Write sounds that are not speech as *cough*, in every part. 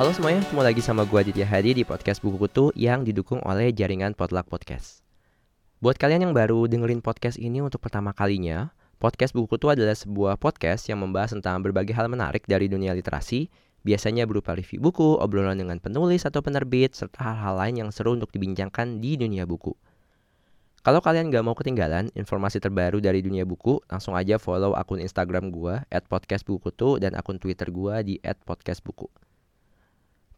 Halo semuanya, ketemu lagi sama gue Aditya Hadi di podcast Buku Kutu yang didukung oleh jaringan Potluck Podcast. Buat kalian yang baru dengerin podcast ini untuk pertama kalinya, podcast Buku Kutu adalah sebuah podcast yang membahas tentang berbagai hal menarik dari dunia literasi, biasanya berupa review buku, obrolan dengan penulis atau penerbit, serta hal-hal lain yang seru untuk dibincangkan di dunia buku. Kalau kalian gak mau ketinggalan informasi terbaru dari dunia buku, langsung aja follow akun Instagram gue, at podcastbukutu, dan akun Twitter gue di podcastbuku.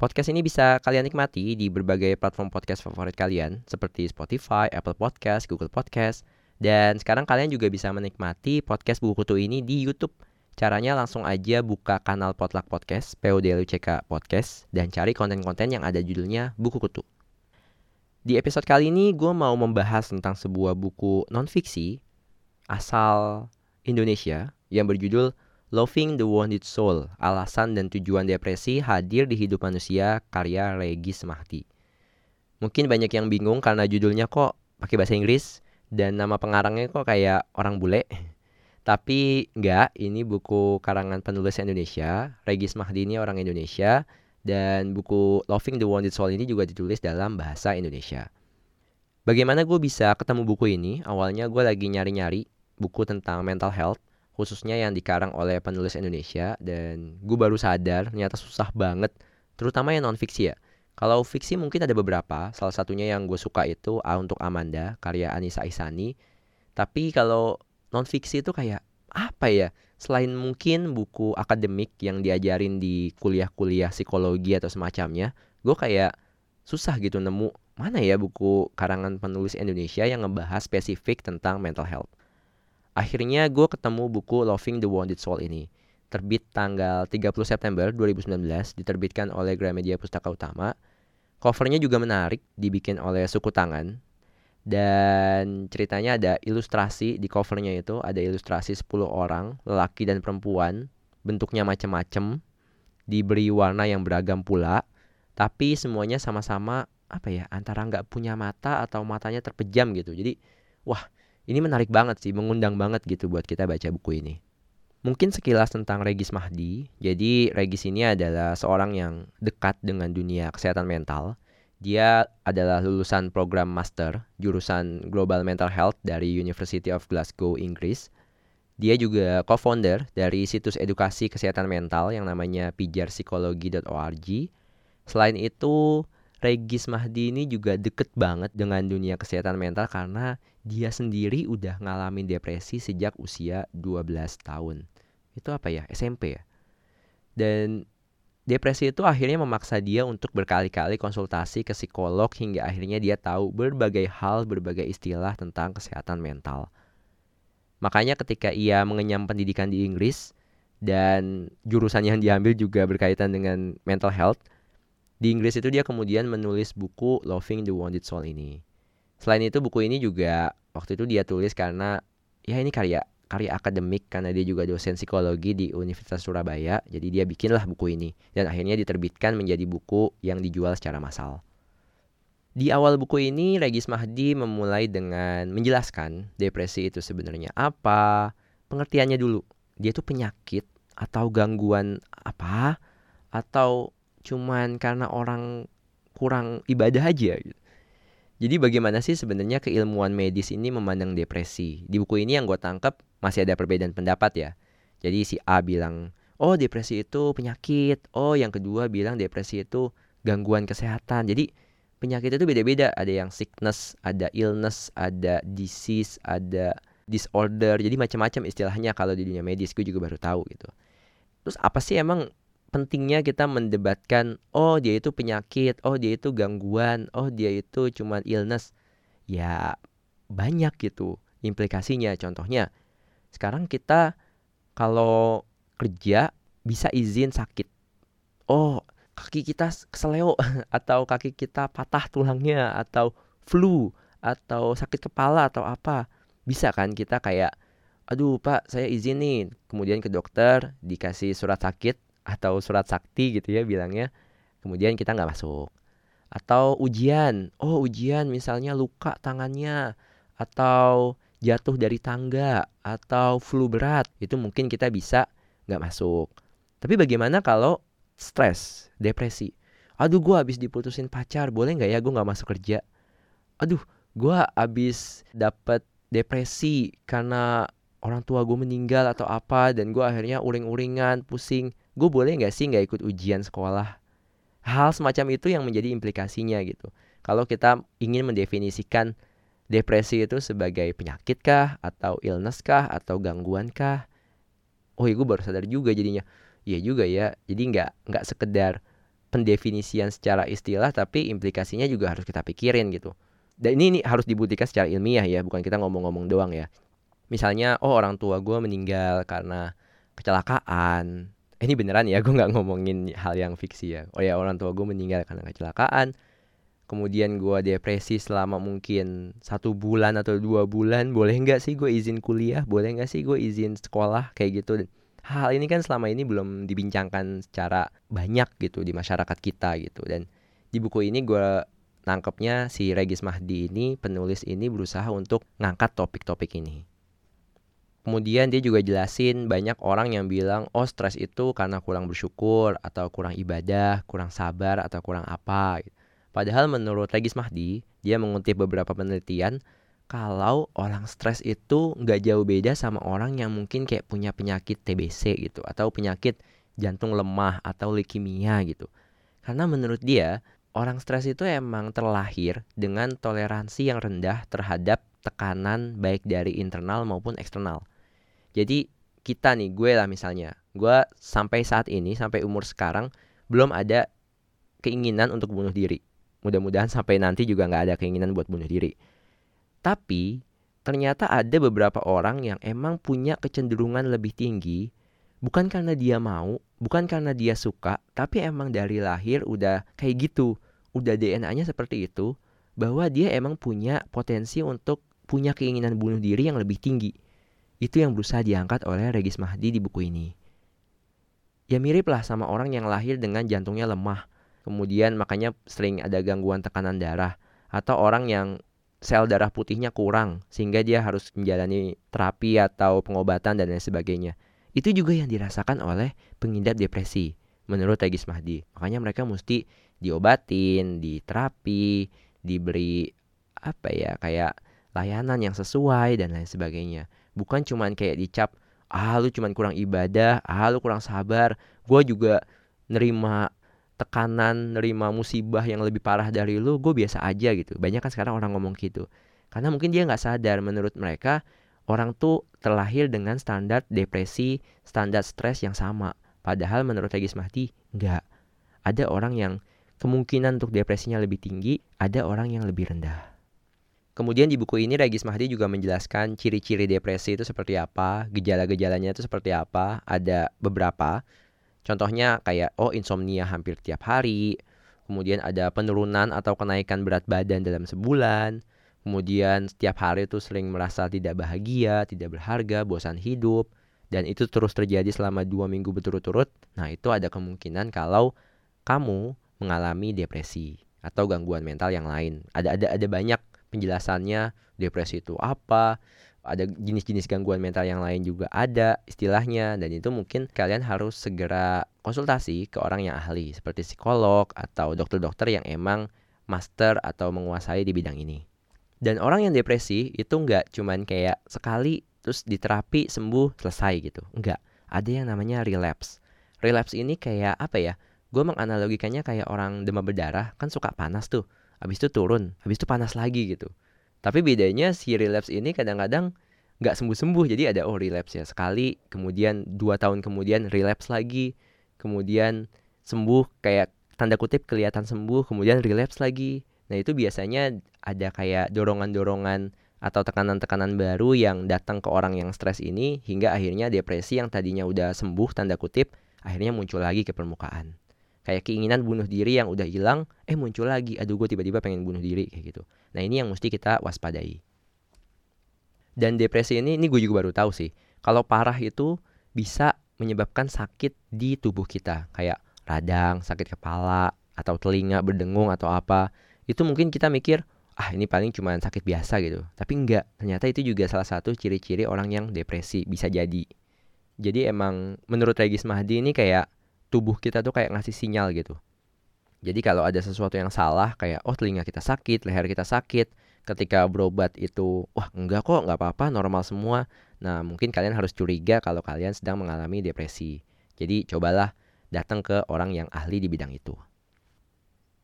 Podcast ini bisa kalian nikmati di berbagai platform podcast favorit kalian seperti Spotify, Apple Podcast, Google Podcast, dan sekarang kalian juga bisa menikmati podcast buku kutu ini di YouTube. Caranya langsung aja buka kanal Potluck Podcast, PODLUCK Podcast, dan cari konten-konten yang ada judulnya Buku Kutu. Di episode kali ini gue mau membahas tentang sebuah buku non-fiksi asal Indonesia yang berjudul Loving the Wounded Soul, alasan dan tujuan depresi hadir di hidup manusia karya Regis Mahdi. Mungkin banyak yang bingung karena judulnya kok pakai bahasa Inggris dan nama pengarangnya kok kayak orang bule. *laughs* Tapi enggak, ini buku karangan penulis Indonesia. Regis Mahdi ini orang Indonesia dan buku Loving the Wounded Soul ini juga ditulis dalam bahasa Indonesia. Bagaimana gue bisa ketemu buku ini? Awalnya gue lagi nyari-nyari buku tentang mental health khususnya yang dikarang oleh penulis Indonesia dan gue baru sadar ternyata susah banget terutama yang non fiksi ya kalau fiksi mungkin ada beberapa salah satunya yang gue suka itu A untuk Amanda karya Anissa Isani tapi kalau non fiksi itu kayak apa ya selain mungkin buku akademik yang diajarin di kuliah-kuliah psikologi atau semacamnya gue kayak susah gitu nemu mana ya buku karangan penulis Indonesia yang ngebahas spesifik tentang mental health Akhirnya gue ketemu buku Loving the Wounded Soul ini. Terbit tanggal 30 September 2019, diterbitkan oleh Gramedia Pustaka Utama. Covernya juga menarik, dibikin oleh Suku Tangan. Dan ceritanya ada ilustrasi di covernya itu, ada ilustrasi 10 orang, lelaki dan perempuan, bentuknya macam-macam, diberi warna yang beragam pula, tapi semuanya sama-sama apa ya antara nggak punya mata atau matanya terpejam gitu. Jadi wah ini menarik banget sih, mengundang banget gitu buat kita baca buku ini. Mungkin sekilas tentang Regis Mahdi. Jadi Regis ini adalah seorang yang dekat dengan dunia kesehatan mental. Dia adalah lulusan program master jurusan Global Mental Health dari University of Glasgow, Inggris. Dia juga co-founder dari situs edukasi kesehatan mental yang namanya pijarpsikologi.org. Selain itu, Regis Mahdi ini juga deket banget dengan dunia kesehatan mental karena dia sendiri udah ngalamin depresi sejak usia 12 tahun. Itu apa ya? SMP ya. Dan depresi itu akhirnya memaksa dia untuk berkali-kali konsultasi ke psikolog hingga akhirnya dia tahu berbagai hal, berbagai istilah tentang kesehatan mental. Makanya ketika ia mengenyam pendidikan di Inggris dan jurusan yang diambil juga berkaitan dengan mental health, di Inggris itu dia kemudian menulis buku Loving the Wounded Soul ini. Selain itu buku ini juga waktu itu dia tulis karena ya ini karya karya akademik karena dia juga dosen psikologi di Universitas Surabaya. Jadi dia bikinlah buku ini dan akhirnya diterbitkan menjadi buku yang dijual secara massal. Di awal buku ini Regis Mahdi memulai dengan menjelaskan depresi itu sebenarnya apa, pengertiannya dulu. Dia itu penyakit atau gangguan apa atau cuman karena orang kurang ibadah aja gitu. Jadi bagaimana sih sebenarnya keilmuan medis ini memandang depresi? Di buku ini yang gue tangkap masih ada perbedaan pendapat ya. Jadi si A bilang, oh depresi itu penyakit. Oh yang kedua bilang depresi itu gangguan kesehatan. Jadi penyakit itu beda-beda. Ada yang sickness, ada illness, ada disease, ada disorder. Jadi macam-macam istilahnya kalau di dunia medis gue juga baru tahu gitu. Terus apa sih emang pentingnya kita mendebatkan oh dia itu penyakit, oh dia itu gangguan, oh dia itu cuma illness. Ya banyak gitu implikasinya. Contohnya sekarang kita kalau kerja bisa izin sakit. Oh, kaki kita keseleo *laughs* atau kaki kita patah tulangnya atau flu atau sakit kepala atau apa. Bisa kan kita kayak aduh pak saya izin nih kemudian ke dokter dikasih surat sakit atau surat sakti gitu ya bilangnya kemudian kita nggak masuk atau ujian oh ujian misalnya luka tangannya atau jatuh dari tangga atau flu berat itu mungkin kita bisa nggak masuk. Tapi bagaimana kalau stres, depresi? Aduh gue habis diputusin pacar, boleh nggak ya gue nggak masuk kerja? Aduh gue habis dapet depresi karena orang tua gue meninggal atau apa dan gue akhirnya uring-uringan, pusing. Gue boleh nggak sih nggak ikut ujian sekolah? Hal semacam itu yang menjadi implikasinya gitu. Kalau kita ingin mendefinisikan depresi itu sebagai penyakit kah atau illness kah atau gangguan kah? Oh iya gue baru sadar juga jadinya. Iya juga ya jadi nggak nggak sekedar pendefinisian secara istilah tapi implikasinya juga harus kita pikirin gitu. Dan ini, ini harus dibuktikan secara ilmiah ya bukan kita ngomong-ngomong doang ya. Misalnya oh orang tua gue meninggal karena kecelakaan. Eh, ini beneran ya gue nggak ngomongin hal yang fiksi ya. Oh ya orang tua gue meninggal karena kecelakaan kemudian gue depresi selama mungkin satu bulan atau dua bulan boleh nggak sih gue izin kuliah boleh nggak sih gue izin sekolah kayak gitu hal ini kan selama ini belum dibincangkan secara banyak gitu di masyarakat kita gitu dan di buku ini gue nangkepnya si Regis Mahdi ini penulis ini berusaha untuk ngangkat topik-topik ini Kemudian dia juga jelasin banyak orang yang bilang oh stres itu karena kurang bersyukur atau kurang ibadah, kurang sabar atau kurang apa. Gitu. Padahal menurut Regis Mahdi, dia mengutip beberapa penelitian kalau orang stres itu nggak jauh beda sama orang yang mungkin kayak punya penyakit TBC gitu atau penyakit jantung lemah atau leukemia gitu. Karena menurut dia, orang stres itu emang terlahir dengan toleransi yang rendah terhadap tekanan baik dari internal maupun eksternal. Jadi kita nih, gue lah misalnya, gue sampai saat ini, sampai umur sekarang, belum ada keinginan untuk bunuh diri mudah-mudahan sampai nanti juga nggak ada keinginan buat bunuh diri. Tapi ternyata ada beberapa orang yang emang punya kecenderungan lebih tinggi bukan karena dia mau, bukan karena dia suka, tapi emang dari lahir udah kayak gitu, udah DNA-nya seperti itu, bahwa dia emang punya potensi untuk punya keinginan bunuh diri yang lebih tinggi. Itu yang berusaha diangkat oleh Regis Mahdi di buku ini. Ya mirip lah sama orang yang lahir dengan jantungnya lemah, kemudian makanya sering ada gangguan tekanan darah atau orang yang sel darah putihnya kurang sehingga dia harus menjalani terapi atau pengobatan dan lain sebagainya. Itu juga yang dirasakan oleh pengidap depresi menurut Regis Mahdi. Makanya mereka mesti diobatin, diterapi, diberi apa ya kayak layanan yang sesuai dan lain sebagainya. Bukan cuman kayak dicap ah lu cuman kurang ibadah, ah lu kurang sabar. Gue juga nerima tekanan nerima musibah yang lebih parah dari lu gue biasa aja gitu. Banyak kan sekarang orang ngomong gitu. Karena mungkin dia nggak sadar menurut mereka orang tuh terlahir dengan standar depresi standar stres yang sama. Padahal menurut Regis Mahdi nggak. Ada orang yang kemungkinan untuk depresinya lebih tinggi ada orang yang lebih rendah. Kemudian di buku ini Regis Mahdi juga menjelaskan ciri-ciri depresi itu seperti apa, gejala-gejalanya itu seperti apa, ada beberapa. Contohnya kayak oh insomnia hampir tiap hari, kemudian ada penurunan atau kenaikan berat badan dalam sebulan, kemudian setiap hari itu sering merasa tidak bahagia, tidak berharga, bosan hidup, dan itu terus terjadi selama dua minggu berturut-turut. Nah itu ada kemungkinan kalau kamu mengalami depresi atau gangguan mental yang lain. Ada ada ada banyak penjelasannya. Depresi itu apa, ada jenis-jenis gangguan mental yang lain juga ada istilahnya dan itu mungkin kalian harus segera konsultasi ke orang yang ahli seperti psikolog atau dokter-dokter yang emang master atau menguasai di bidang ini. Dan orang yang depresi itu nggak cuman kayak sekali terus diterapi sembuh selesai gitu. Enggak, ada yang namanya relapse. Relapse ini kayak apa ya? Gue menganalogikannya kayak orang demam berdarah kan suka panas tuh. Habis itu turun, habis itu panas lagi gitu. Tapi bedanya si relapse ini kadang-kadang nggak sembuh-sembuh. Jadi ada oh relapse ya sekali, kemudian dua tahun kemudian relapse lagi, kemudian sembuh kayak tanda kutip kelihatan sembuh, kemudian relapse lagi. Nah itu biasanya ada kayak dorongan-dorongan atau tekanan-tekanan baru yang datang ke orang yang stres ini hingga akhirnya depresi yang tadinya udah sembuh tanda kutip akhirnya muncul lagi ke permukaan kayak keinginan bunuh diri yang udah hilang eh muncul lagi. Aduh gue tiba-tiba pengen bunuh diri kayak gitu. Nah ini yang mesti kita waspadai. Dan depresi ini ini gue juga baru tahu sih. Kalau parah itu bisa menyebabkan sakit di tubuh kita. Kayak radang sakit kepala atau telinga berdengung atau apa. Itu mungkin kita mikir ah ini paling cuma sakit biasa gitu. Tapi enggak, ternyata itu juga salah satu ciri-ciri orang yang depresi bisa jadi. Jadi emang menurut Regis Mahdi ini kayak tubuh kita tuh kayak ngasih sinyal gitu. Jadi kalau ada sesuatu yang salah kayak oh telinga kita sakit, leher kita sakit, ketika berobat itu wah enggak kok nggak apa-apa normal semua. Nah mungkin kalian harus curiga kalau kalian sedang mengalami depresi. Jadi cobalah datang ke orang yang ahli di bidang itu.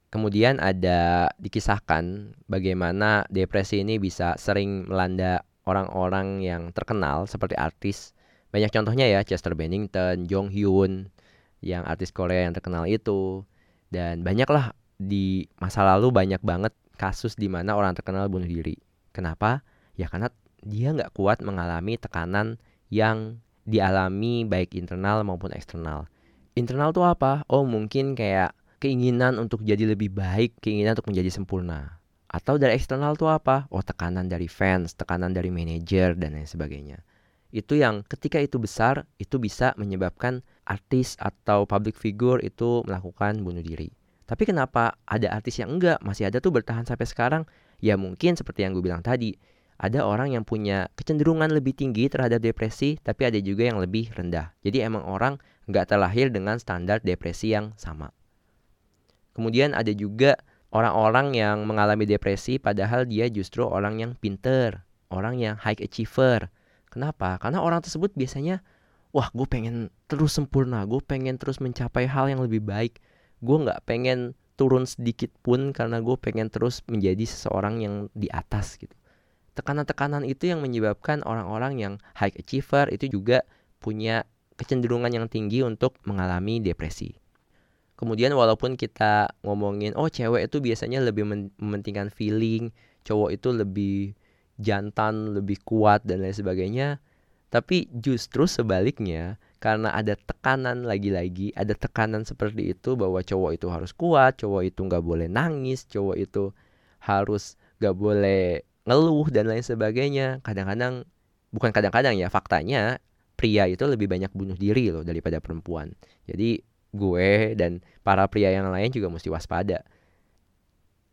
Kemudian ada dikisahkan bagaimana depresi ini bisa sering melanda orang-orang yang terkenal seperti artis. Banyak contohnya ya, Chester Bennington, Jong Hyun, yang artis Korea yang terkenal itu. Dan banyaklah di masa lalu banyak banget kasus di mana orang terkenal bunuh diri. Kenapa? Ya karena dia nggak kuat mengalami tekanan yang dialami baik internal maupun eksternal. Internal tuh apa? Oh mungkin kayak keinginan untuk jadi lebih baik, keinginan untuk menjadi sempurna. Atau dari eksternal tuh apa? Oh, tekanan dari fans, tekanan dari manajer dan lain sebagainya. Itu yang ketika itu besar, itu bisa menyebabkan artis atau public figure itu melakukan bunuh diri. Tapi kenapa ada artis yang enggak, masih ada tuh bertahan sampai sekarang? Ya mungkin seperti yang gue bilang tadi, ada orang yang punya kecenderungan lebih tinggi terhadap depresi, tapi ada juga yang lebih rendah. Jadi emang orang nggak terlahir dengan standar depresi yang sama. Kemudian ada juga orang-orang yang mengalami depresi padahal dia justru orang yang pinter, orang yang high achiever. Kenapa? Karena orang tersebut biasanya, wah gue pengen terus sempurna, gue pengen terus mencapai hal yang lebih baik. Gue nggak pengen turun sedikit pun karena gue pengen terus menjadi seseorang yang di atas gitu. Tekanan-tekanan itu yang menyebabkan orang-orang yang high achiever itu juga punya kecenderungan yang tinggi untuk mengalami depresi. Kemudian walaupun kita ngomongin oh cewek itu biasanya lebih mementingkan feeling, cowok itu lebih jantan, lebih kuat dan lain sebagainya. Tapi justru sebaliknya karena ada tekanan lagi-lagi, ada tekanan seperti itu bahwa cowok itu harus kuat, cowok itu nggak boleh nangis, cowok itu harus nggak boleh ngeluh dan lain sebagainya. Kadang-kadang bukan kadang-kadang ya faktanya pria itu lebih banyak bunuh diri loh daripada perempuan. Jadi gue dan para pria yang lain juga mesti waspada.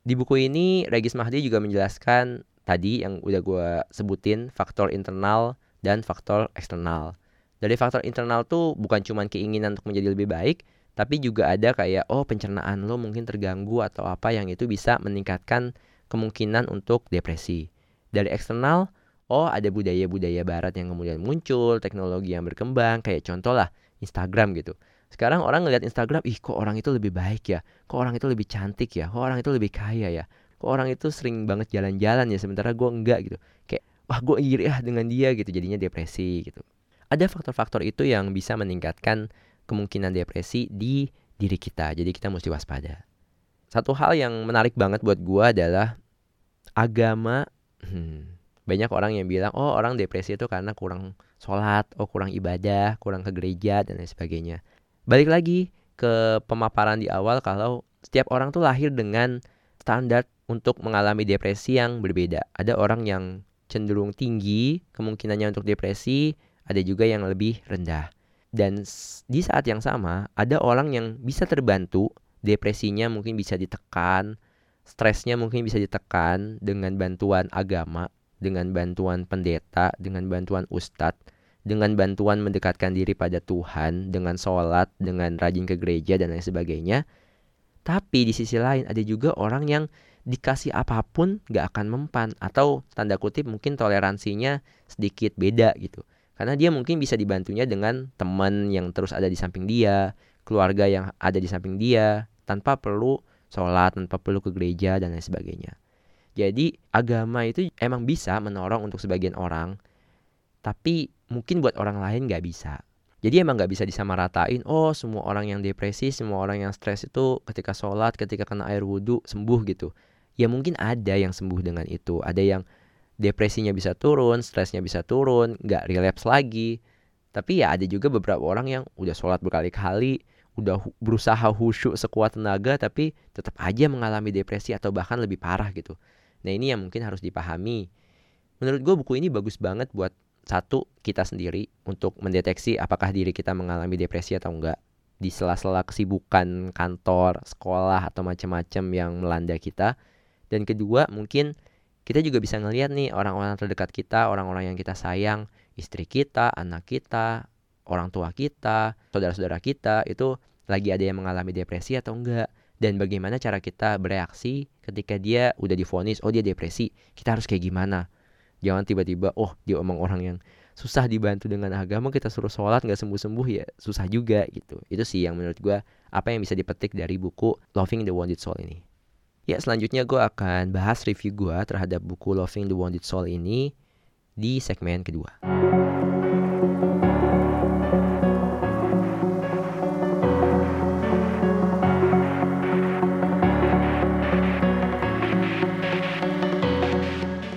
Di buku ini Regis Mahdi juga menjelaskan tadi yang udah gue sebutin faktor internal dan faktor eksternal. Dari faktor internal tuh bukan cuma keinginan untuk menjadi lebih baik, tapi juga ada kayak oh pencernaan lo mungkin terganggu atau apa yang itu bisa meningkatkan kemungkinan untuk depresi. Dari eksternal, oh ada budaya-budaya barat yang kemudian muncul, teknologi yang berkembang, kayak contoh lah Instagram gitu. Sekarang orang ngeliat Instagram, ih kok orang itu lebih baik ya, kok orang itu lebih cantik ya, kok orang itu lebih kaya ya, kok orang itu sering banget jalan-jalan ya, sementara gue enggak gitu. Kayak, wah gue iri ah dengan dia gitu, jadinya depresi gitu. Ada faktor-faktor itu yang bisa meningkatkan kemungkinan depresi di diri kita, jadi kita mesti waspada. Satu hal yang menarik banget buat gue adalah agama. Hmm, banyak orang yang bilang, oh orang depresi itu karena kurang sholat, oh kurang ibadah, kurang ke gereja dan lain sebagainya balik lagi ke pemaparan di awal kalau setiap orang tuh lahir dengan standar untuk mengalami depresi yang berbeda. Ada orang yang cenderung tinggi kemungkinannya untuk depresi, ada juga yang lebih rendah. Dan di saat yang sama, ada orang yang bisa terbantu, depresinya mungkin bisa ditekan, stresnya mungkin bisa ditekan dengan bantuan agama, dengan bantuan pendeta, dengan bantuan ustadz dengan bantuan mendekatkan diri pada Tuhan, dengan sholat, dengan rajin ke gereja dan lain sebagainya. Tapi di sisi lain ada juga orang yang dikasih apa pun gak akan mempan atau tanda kutip mungkin toleransinya sedikit beda gitu. Karena dia mungkin bisa dibantunya dengan teman yang terus ada di samping dia, keluarga yang ada di samping dia, tanpa perlu sholat, tanpa perlu ke gereja dan lain sebagainya. Jadi agama itu emang bisa menolong untuk sebagian orang, tapi mungkin buat orang lain nggak bisa. Jadi emang nggak bisa disamaratain, oh semua orang yang depresi, semua orang yang stres itu ketika sholat, ketika kena air wudhu sembuh gitu. Ya mungkin ada yang sembuh dengan itu, ada yang depresinya bisa turun, stresnya bisa turun, nggak relapse lagi. Tapi ya ada juga beberapa orang yang udah sholat berkali-kali, udah berusaha khusyuk sekuat tenaga, tapi tetap aja mengalami depresi atau bahkan lebih parah gitu. Nah ini yang mungkin harus dipahami. Menurut gue buku ini bagus banget buat satu kita sendiri untuk mendeteksi apakah diri kita mengalami depresi atau enggak di sela-sela kesibukan kantor, sekolah atau macam-macam yang melanda kita Dan kedua, mungkin kita juga bisa ngelihat nih orang-orang terdekat kita, orang-orang yang kita sayang, istri kita, anak kita, orang tua kita, saudara-saudara kita itu lagi ada yang mengalami depresi atau enggak? Dan bagaimana cara kita bereaksi ketika dia udah difonis oh dia depresi kita harus kayak gimana? Jangan tiba-tiba oh dia omong orang yang susah dibantu dengan agama kita suruh sholat nggak sembuh-sembuh ya susah juga gitu. Itu sih yang menurut gue apa yang bisa dipetik dari buku Loving the Wounded Soul ini Ya, selanjutnya gue akan bahas review gue terhadap buku Loving the Wounded Soul ini di segmen kedua.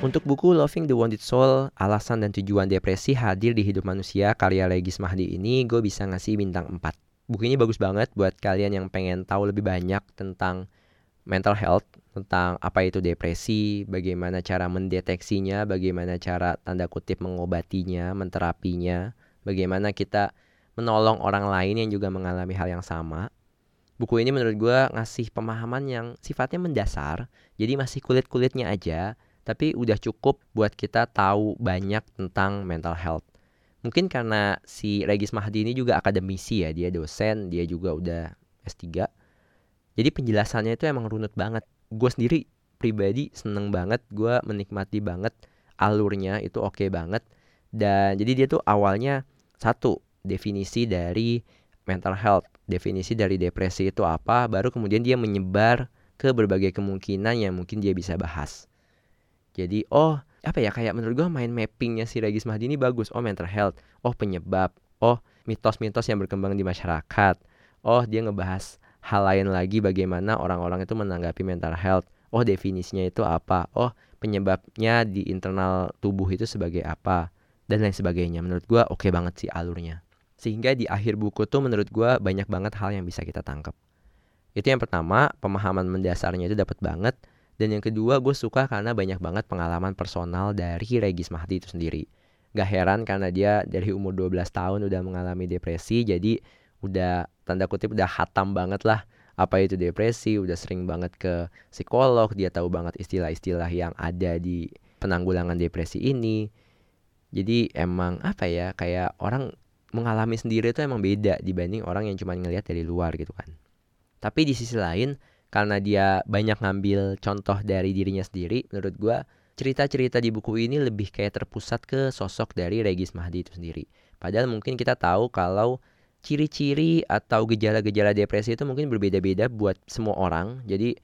Untuk buku Loving the Wounded Soul, alasan dan tujuan depresi hadir di hidup manusia karya Regis Mahdi ini, gue bisa ngasih bintang 4. Buku ini bagus banget buat kalian yang pengen tahu lebih banyak tentang mental health tentang apa itu depresi, bagaimana cara mendeteksinya, bagaimana cara tanda kutip mengobatinya, menterapinya, bagaimana kita menolong orang lain yang juga mengalami hal yang sama. Buku ini menurut gue ngasih pemahaman yang sifatnya mendasar, jadi masih kulit-kulitnya aja, tapi udah cukup buat kita tahu banyak tentang mental health. Mungkin karena si Regis Mahdi ini juga akademisi ya, dia dosen, dia juga udah S3 jadi penjelasannya itu emang runut banget. Gue sendiri pribadi seneng banget gue menikmati banget alurnya itu oke okay banget. Dan jadi dia tuh awalnya satu definisi dari mental health definisi dari depresi itu apa baru kemudian dia menyebar ke berbagai kemungkinan yang mungkin dia bisa bahas. Jadi oh apa ya kayak menurut gue main mappingnya si Regis Mahdi ini bagus. Oh mental health. Oh penyebab. Oh mitos-mitos yang berkembang di masyarakat. Oh dia ngebahas hal lain lagi bagaimana orang-orang itu menanggapi mental health. Oh, definisinya itu apa? Oh, penyebabnya di internal tubuh itu sebagai apa? Dan lain sebagainya. Menurut gue oke okay banget sih alurnya. Sehingga di akhir buku tuh menurut gue banyak banget hal yang bisa kita tangkap. Itu yang pertama, pemahaman mendasarnya itu dapat banget. Dan yang kedua, gue suka karena banyak banget pengalaman personal dari Regis Mahdi itu sendiri. Gak heran karena dia dari umur 12 tahun udah mengalami depresi, jadi udah tanda kutip udah hatam banget lah apa itu depresi, udah sering banget ke psikolog, dia tahu banget istilah-istilah yang ada di penanggulangan depresi ini. Jadi emang apa ya, kayak orang mengalami sendiri itu emang beda dibanding orang yang cuma ngelihat dari luar gitu kan. Tapi di sisi lain, karena dia banyak ngambil contoh dari dirinya sendiri, menurut gue cerita-cerita di buku ini lebih kayak terpusat ke sosok dari Regis Mahdi itu sendiri. Padahal mungkin kita tahu kalau ciri-ciri atau gejala-gejala depresi itu mungkin berbeda-beda buat semua orang. Jadi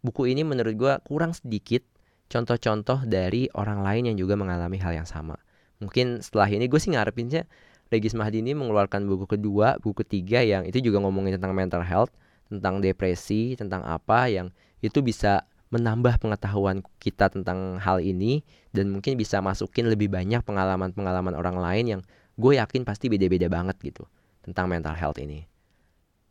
buku ini menurut gue kurang sedikit contoh-contoh dari orang lain yang juga mengalami hal yang sama. Mungkin setelah ini gue sih ngarepinnya Regis Mahdi ini mengeluarkan buku kedua, buku ketiga yang itu juga ngomongin tentang mental health, tentang depresi, tentang apa yang itu bisa menambah pengetahuan kita tentang hal ini dan mungkin bisa masukin lebih banyak pengalaman-pengalaman orang lain yang gue yakin pasti beda-beda banget gitu tentang mental health ini.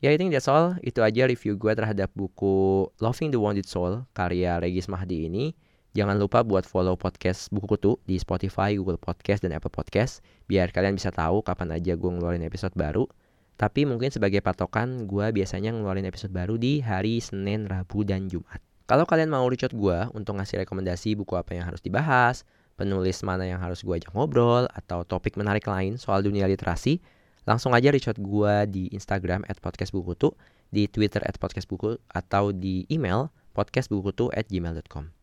Ya, I think that's all. Itu aja review gue terhadap buku Loving the Wounded Soul karya Regis Mahdi ini. Jangan lupa buat follow podcast Buku Kutu di Spotify, Google Podcast, dan Apple Podcast. Biar kalian bisa tahu kapan aja gue ngeluarin episode baru. Tapi mungkin sebagai patokan, gue biasanya ngeluarin episode baru di hari Senin, Rabu, dan Jumat. Kalau kalian mau reach out gue untuk ngasih rekomendasi buku apa yang harus dibahas, penulis mana yang harus gue ajak ngobrol, atau topik menarik lain soal dunia literasi, langsung aja reach out gue di Instagram at podcastbukutu, di Twitter at podcastbuku, atau di email podcastbukutu at gmail.com.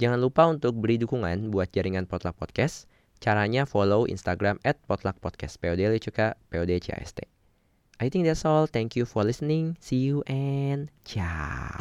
Jangan lupa untuk beri dukungan buat jaringan Potluck Podcast. Caranya follow Instagram at Potluck Podcast, POD Lecuka, POD CAST. I think that's all. Thank you for listening. See you and ciao.